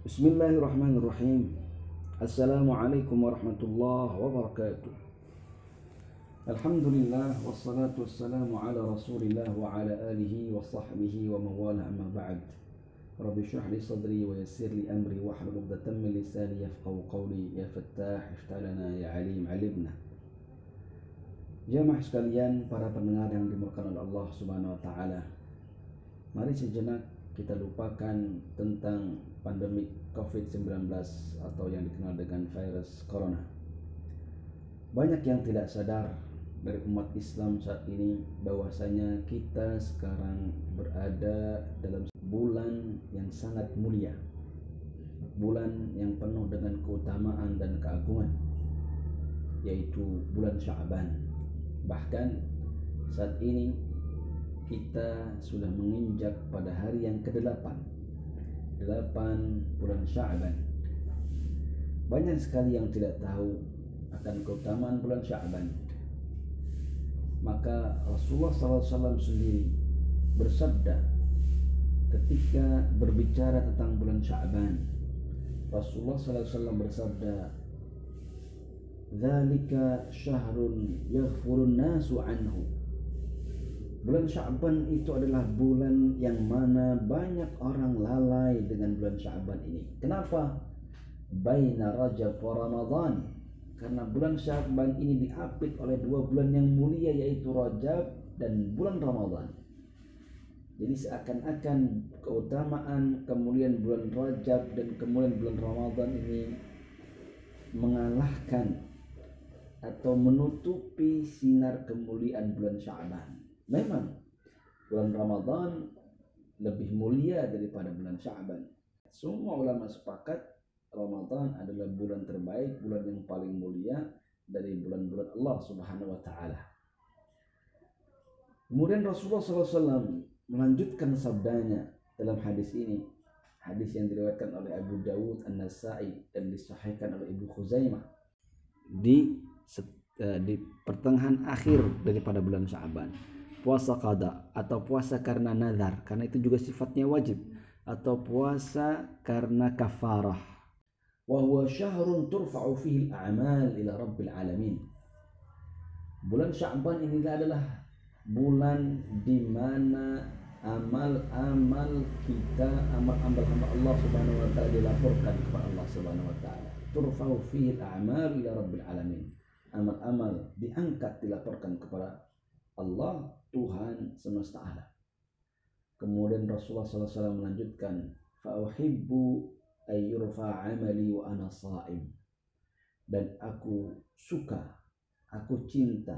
بسم الله الرحمن الرحيم السلام عليكم ورحمة الله وبركاته الحمد لله والصلاة والسلام على رسول الله وعلى آله وصحبه ومن أما بعد رب اشرح لي صدري ويسر لي أمري واحلل عقدة من لساني يفقه قولي يا فتاح افتح لنا يا عليم علمنا Jamaah sekalian para pendengar yang dimurkan oleh Allah Subhanahu wa taala. Mari sejenak kita lupakan tentang pandemi COVID-19 atau yang dikenal dengan virus corona. Banyak yang tidak sadar dari umat Islam saat ini bahwasanya kita sekarang berada dalam bulan yang sangat mulia. Bulan yang penuh dengan keutamaan dan keagungan yaitu bulan Sya'ban. Bahkan saat ini kita sudah menginjak pada hari yang ke-8 8 bulan Sya'ban. Banyak sekali yang tidak tahu akan keutamaan bulan Sya'ban. Maka Rasulullah SAW sendiri bersabda ketika berbicara tentang bulan Sya'ban Rasulullah SAW bersabda Zalika syahrun yaghfurun nasu anhu Bulan Syaban itu adalah bulan yang mana banyak orang lalai dengan bulan Syaban ini. Kenapa? Baina Rajab wa Ramadan. Karena bulan Syaban ini diapit oleh dua bulan yang mulia yaitu Rajab dan bulan Ramadan. Jadi seakan-akan keutamaan kemuliaan bulan Rajab dan kemuliaan bulan Ramadan ini mengalahkan atau menutupi sinar kemuliaan bulan Syaban. Memang bulan Ramadan lebih mulia daripada bulan Sya'ban. Semua ulama sepakat Ramadan adalah bulan terbaik, bulan yang paling mulia dari bulan-bulan Allah Subhanahu wa taala. Kemudian Rasulullah SAW melanjutkan sabdanya dalam hadis ini. Hadis yang diriwayatkan oleh Abu Dawud An-Nasai dan disahihkan oleh Ibu Khuzaimah di eh, di pertengahan akhir daripada bulan Sya'ban puasa qada atau puasa karena nazar karena itu juga sifatnya wajib atau puasa karena kafarah. Wa huwa syahrun turfa'u fihi al-a'mal ila rabbil alamin. Bulan Sya'ban ini adalah bulan di mana amal-amal kita amal-amal hamba Allah Subhanahu wa taala dilaporkan kepada Allah Subhanahu wa taala. Turfa'u fihi al-a'mal ila rabbil alamin. Amal-amal diangkat dilaporkan kepada Allah Tuhan semesta alam. Kemudian Rasulullah SAW melanjutkan, "Fa'uhibbu ayyurfa amali wa ana sa'im." Dan aku suka, aku cinta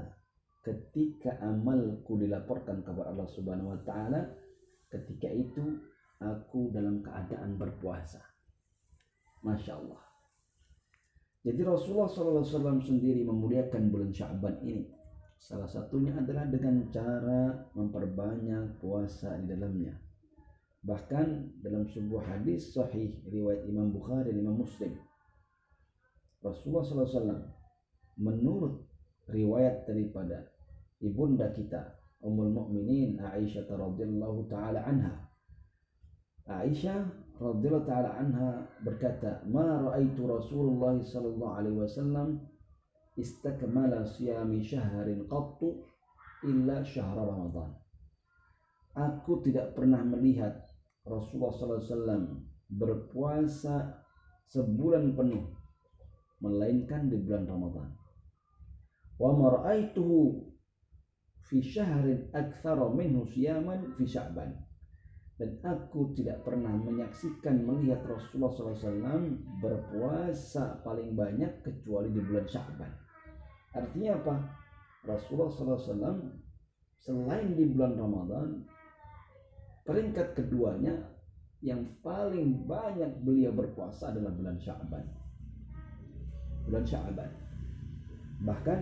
ketika amalku dilaporkan kepada Allah Subhanahu wa taala, ketika itu aku dalam keadaan berpuasa. Masya Allah. Jadi Rasulullah SAW sendiri memuliakan bulan Syaban ini Salah satunya adalah dengan cara memperbanyak puasa di dalamnya. Bahkan dalam sebuah hadis sahih riwayat Imam Bukhari dan Imam Muslim. Rasulullah SAW menurut riwayat daripada ibunda kita Ummul Mukminin Aisyah radhiyallahu taala anha. Aisyah radhiyallahu taala anha berkata, "Ma ra'aitu Rasulullah sallallahu alaihi wasallam istakmala siyami syahrin qattu illa syahr Ramadan. Aku tidak pernah melihat Rasulullah SAW berpuasa sebulan penuh melainkan di bulan Ramadan. Wa mar'aituhu fi syahrin aktsara minhu siyaman fi Sya'ban. Dan aku tidak pernah menyaksikan melihat Rasulullah SAW berpuasa paling banyak kecuali di bulan Sya'ban. Artinya apa? Rasulullah SAW selain di bulan Ramadan, peringkat keduanya yang paling banyak beliau berpuasa adalah bulan Sya'ban. Bulan Sya'ban. Bahkan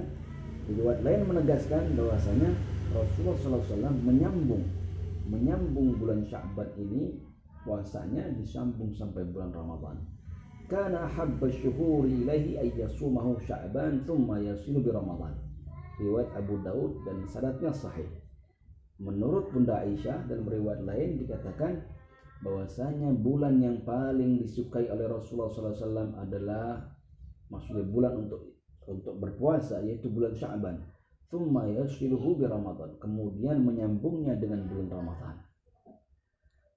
riwayat lain menegaskan bahwasanya Rasulullah SAW menyambung menyambung bulan Sya'ban ini puasanya disambung sampai bulan Ramadan kana ahabba syuhuri ilaihi ay yasumahu sya'ban thumma yasilu bi ramadan riwayat Abu Daud dan sanadnya sahih menurut Bunda Aisyah dan riwayat lain dikatakan bahwasanya bulan yang paling disukai oleh Rasulullah SAW adalah maksudnya bulan untuk untuk berpuasa yaitu bulan Sya'ban. Thumma yasiluhu bi Ramadan. Kemudian menyambungnya dengan bulan Ramadan.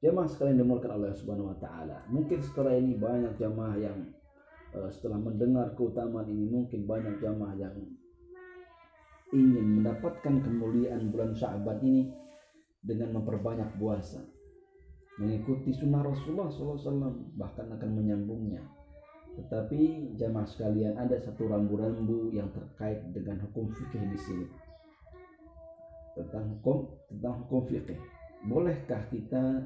Jemaah sekalian dimulakan oleh Subhanahu wa taala. Mungkin setelah ini banyak jemaah yang uh, setelah mendengar keutamaan ini mungkin banyak jemaah yang ingin mendapatkan kemuliaan bulan Sya'ban ini dengan memperbanyak puasa, mengikuti sunnah Rasulullah SAW, bahkan akan menyambungnya. Tetapi jamaah sekalian ada satu rambu-rambu yang terkait dengan hukum fikih di sini. Tentang hukum tentang hukum fikih. Bolehkah kita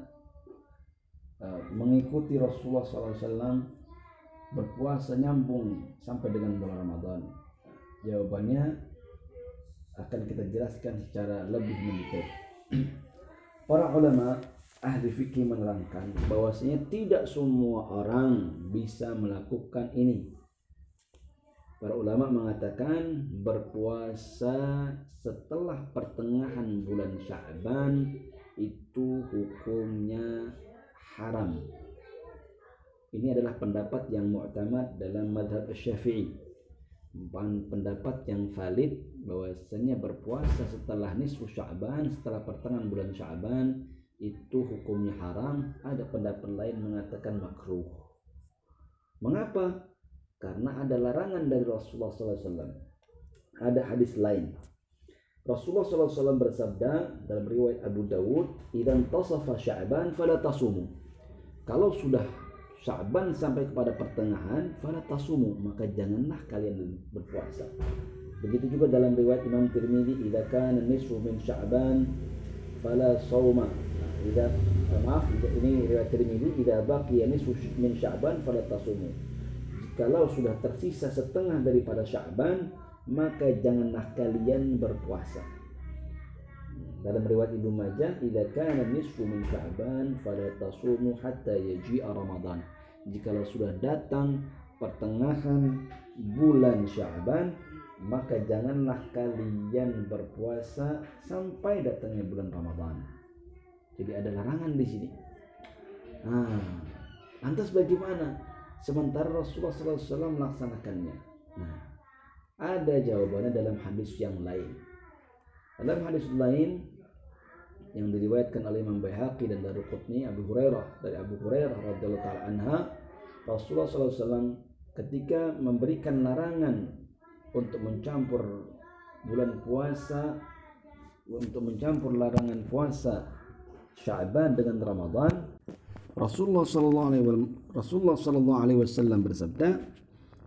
mengikuti Rasulullah SAW berpuasa nyambung sampai dengan bulan Ramadan? Jawabannya akan kita jelaskan secara lebih mendetail. Para ulama ahli fikih menerangkan bahwasanya tidak semua orang bisa melakukan ini. Para ulama mengatakan berpuasa setelah pertengahan bulan Sya'ban itu hukumnya haram. Ini adalah pendapat yang mu'tamad dalam madhab syafi'i. Pendapat yang valid bahwasanya berpuasa setelah nisfu Sya'ban, setelah pertengahan bulan Sya'ban itu hukumnya haram. Ada pendapat lain mengatakan makruh. Mengapa? Karena ada larangan dari Rasulullah SAW. Ada hadis lain. Rasulullah SAW bersabda dalam riwayat Abu Dawud, "Idan tasafa Sya'ban fala tasumu." Kalau sudah Sya'ban sampai kepada pertengahan, fala tasumu, maka janganlah kalian berpuasa. Begitu juga dalam riwayat Imam Tirmidzi, "Idza kana nisfu min Sya'ban fala shauma." Idza maaf, ini riwayat Tirmidzi, "Idza baqiya nisfu min Sya'ban fala tasumu." Jikalau sudah tersisa setengah daripada Sya'ban, maka janganlah kalian berpuasa. Dalam riwayat Ibnu Majah, "Idza kana nisfu min Sya'ban fala tasumu hatta yaji'a Ramadan." Jikalau sudah datang pertengahan bulan Sya'ban, maka janganlah kalian berpuasa sampai datangnya bulan Ramadan. Jadi ada larangan di sini. Nah, lantas bagaimana? Sementara Rasulullah SAW melaksanakannya. Nah, ada jawabannya dalam hadis yang lain. Dalam hadis lain yang diriwayatkan oleh Imam Baihaqi dan Daruqutni Abu Hurairah dari Abu Hurairah radhiyallahu taala anha Rasulullah SAW ketika memberikan larangan untuk mencampur bulan puasa untuk mencampur larangan puasa Sya'ban dengan Ramadan Rasulullah sallallahu alaihi Rasulullah sallallahu alaihi wasallam bersabda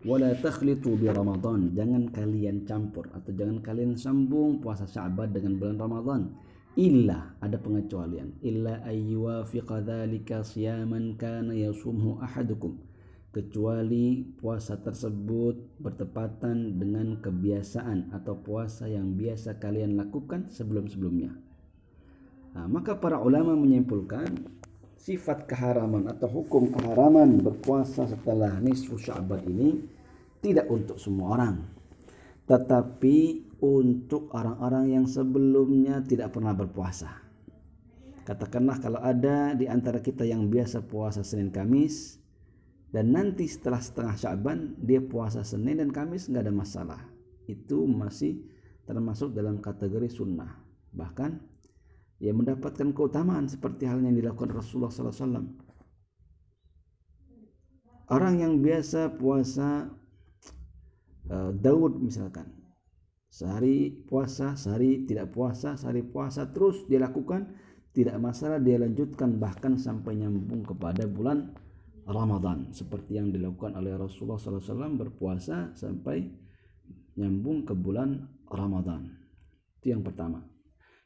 wala takhlitu bi Ramadan. Jangan kalian campur atau jangan kalian sambung puasa Sya'ban dengan bulan Ramadan. Illa ada pengecualian. Illa ayyuwafiqa dzalika siyaman kana yasumhu ahadukum. Kecuali puasa tersebut bertepatan dengan kebiasaan atau puasa yang biasa kalian lakukan sebelum-sebelumnya. Nah, maka para ulama menyimpulkan sifat keharaman atau hukum keharaman berpuasa setelah nisfu Sya'ban ini tidak untuk semua orang. Tetapi untuk orang-orang yang sebelumnya tidak pernah berpuasa. Katakanlah kalau ada di antara kita yang biasa puasa Senin Kamis, dan nanti setelah setengah Syaban dia puasa Senin dan Kamis nggak ada masalah itu masih termasuk dalam kategori sunnah bahkan ia mendapatkan keutamaan seperti halnya yang dilakukan Rasulullah SAW orang yang biasa puasa uh, Daud misalkan sehari puasa sehari tidak puasa sehari puasa terus dia lakukan tidak masalah dia lanjutkan bahkan sampai nyambung kepada bulan Ramadan seperti yang dilakukan oleh Rasulullah SAW berpuasa sampai nyambung ke bulan Ramadan. Itu yang pertama.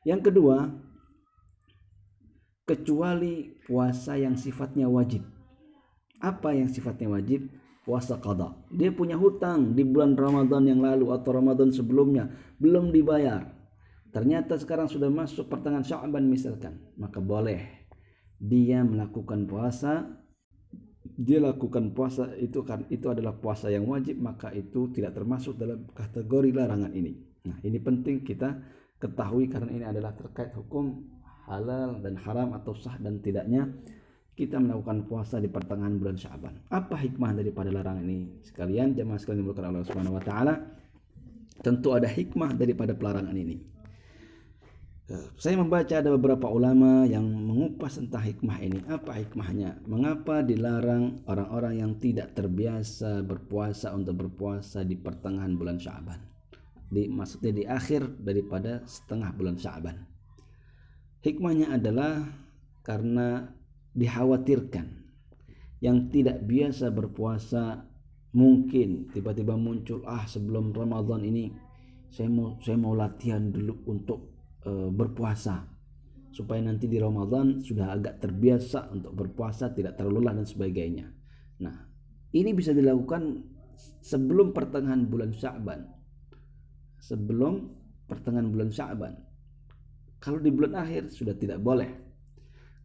Yang kedua, kecuali puasa yang sifatnya wajib. Apa yang sifatnya wajib? Puasa qada. Dia punya hutang di bulan Ramadan yang lalu atau Ramadan sebelumnya belum dibayar. Ternyata sekarang sudah masuk pertengahan Sya'ban misalkan, maka boleh dia melakukan puasa dia lakukan puasa itu kan itu adalah puasa yang wajib maka itu tidak termasuk dalam kategori larangan ini. Nah, ini penting kita ketahui karena ini adalah terkait hukum halal dan haram atau sah dan tidaknya kita melakukan puasa di pertengahan bulan Syaban. Apa hikmah daripada larangan ini? Sekalian jemaah sekalian dimulakan Allah Subhanahu wa taala, tentu ada hikmah daripada pelarangan ini. Eh, saya membaca ada beberapa ulama yang mengupas tentang hikmah ini. Apa hikmahnya? Mengapa dilarang orang-orang yang tidak terbiasa berpuasa untuk berpuasa di pertengahan bulan Syaban? Di maksudnya di akhir daripada setengah bulan Syaban. Hikmahnya adalah karena dikhawatirkan yang tidak biasa berpuasa mungkin tiba-tiba muncul ah sebelum Ramadan ini saya mau saya mau latihan dulu untuk e, berpuasa supaya nanti di Ramadan sudah agak terbiasa untuk berpuasa tidak terlalu lelah dan sebagainya. Nah, ini bisa dilakukan sebelum pertengahan bulan Sya'ban. Sebelum pertengahan bulan Sya'ban. Kalau di bulan akhir sudah tidak boleh.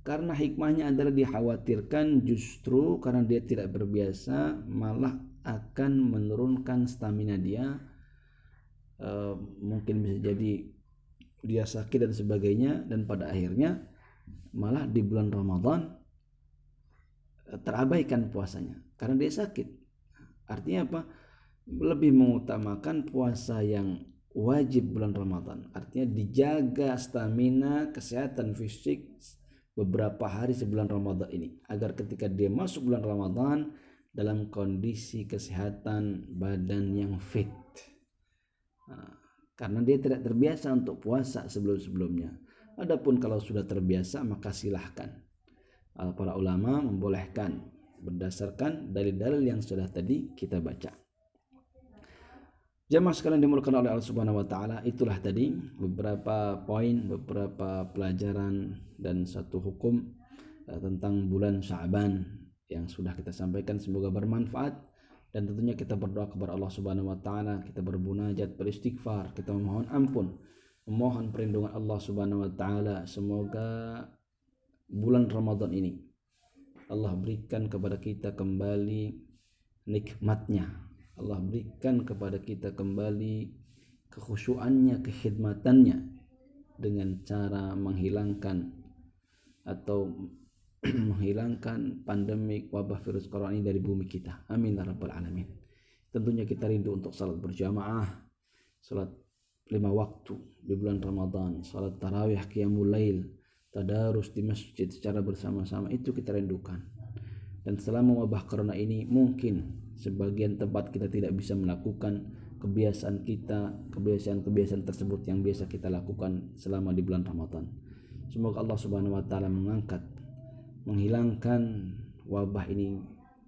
Karena hikmahnya adalah dikhawatirkan justru karena dia tidak berbiasa malah akan menurunkan stamina dia e, mungkin bisa jadi dia sakit dan sebagainya dan pada akhirnya malah di bulan Ramadan eh, terabaikan puasanya karena dia sakit. Artinya apa? Lebih mengutamakan puasa yang wajib bulan Ramadan. Artinya dijaga stamina kesehatan fisik beberapa hari sebelum Ramadan ini. Agar ketika dia masuk bulan Ramadan dalam kondisi kesehatan badan yang fit. Nah, karena dia tidak terbiasa untuk puasa sebelum-sebelumnya. Adapun kalau sudah terbiasa maka silahkan. Para ulama membolehkan berdasarkan dalil-dalil yang sudah tadi kita baca Jamaah sekalian dimulakan oleh Allah Subhanahu wa taala, itulah tadi beberapa poin, beberapa pelajaran dan satu hukum uh, tentang bulan Sya'ban yang sudah kita sampaikan. Semoga bermanfaat dan tentunya kita berdoa kepada Allah Subhanahu wa taala, kita berbunajat, beristighfar, kita memohon ampun, memohon perlindungan Allah Subhanahu wa taala. Semoga bulan Ramadan ini Allah berikan kepada kita kembali nikmatnya Allah berikan kepada kita kembali kekhusyuannya, kekhidmatannya dengan cara menghilangkan atau menghilangkan pandemik wabah virus corona ini dari bumi kita. Amin ya rabbal alamin. Tentunya kita rindu untuk salat berjamaah, salat lima waktu di bulan Ramadan, salat tarawih, qiyamul lail, tadarus di masjid secara bersama-sama itu kita rindukan. Dan selama wabah corona ini mungkin sebagian tempat kita tidak bisa melakukan kebiasaan kita, kebiasaan-kebiasaan tersebut yang biasa kita lakukan selama di bulan Ramadan. Semoga Allah Subhanahu wa taala mengangkat menghilangkan wabah ini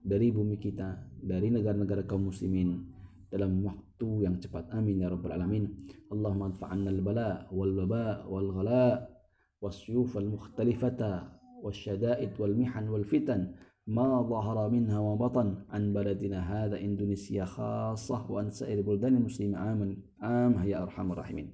dari bumi kita, dari negara-negara kaum muslimin dalam waktu yang cepat. Amin ya rabbal alamin. Allahumma anfa'anna al-bala wal waba wal ghala wasyuf al mukhtalifata wasyada'id wal mihan wal fitan ما ظهر منها وبطن عن بلدنا هذا إندونيسيا خاصة وعن سائر بلدان المسلمين. عاما عام يا أرحم الراحمين.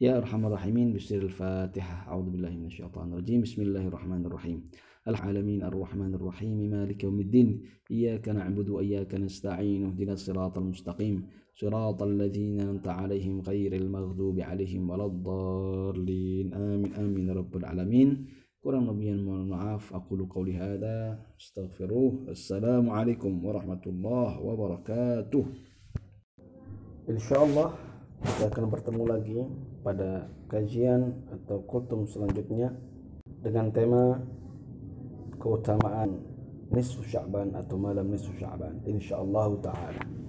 يا أرحم الراحمين بسر الفاتحة. أعوذ بالله من الشيطان الرجيم. بسم الله الرحمن الرحيم. العالمين الرحمن الرحيم مالك يوم الدين. إياك نعبد وإياك نستعين اهدنا الصراط المستقيم. صراط الذين أنت عليهم غير المغضوب عليهم ولا الضالين. آمين آمين رب العالمين. Kurang lebih mohon maaf aku qauli hada astaghfiruh. Assalamualaikum warahmatullahi wabarakatuh. Insyaallah kita akan bertemu lagi pada kajian atau kutum selanjutnya dengan tema keutamaan nisfu Sya'ban atau malam nisfu Sya'ban. Insyaallah taala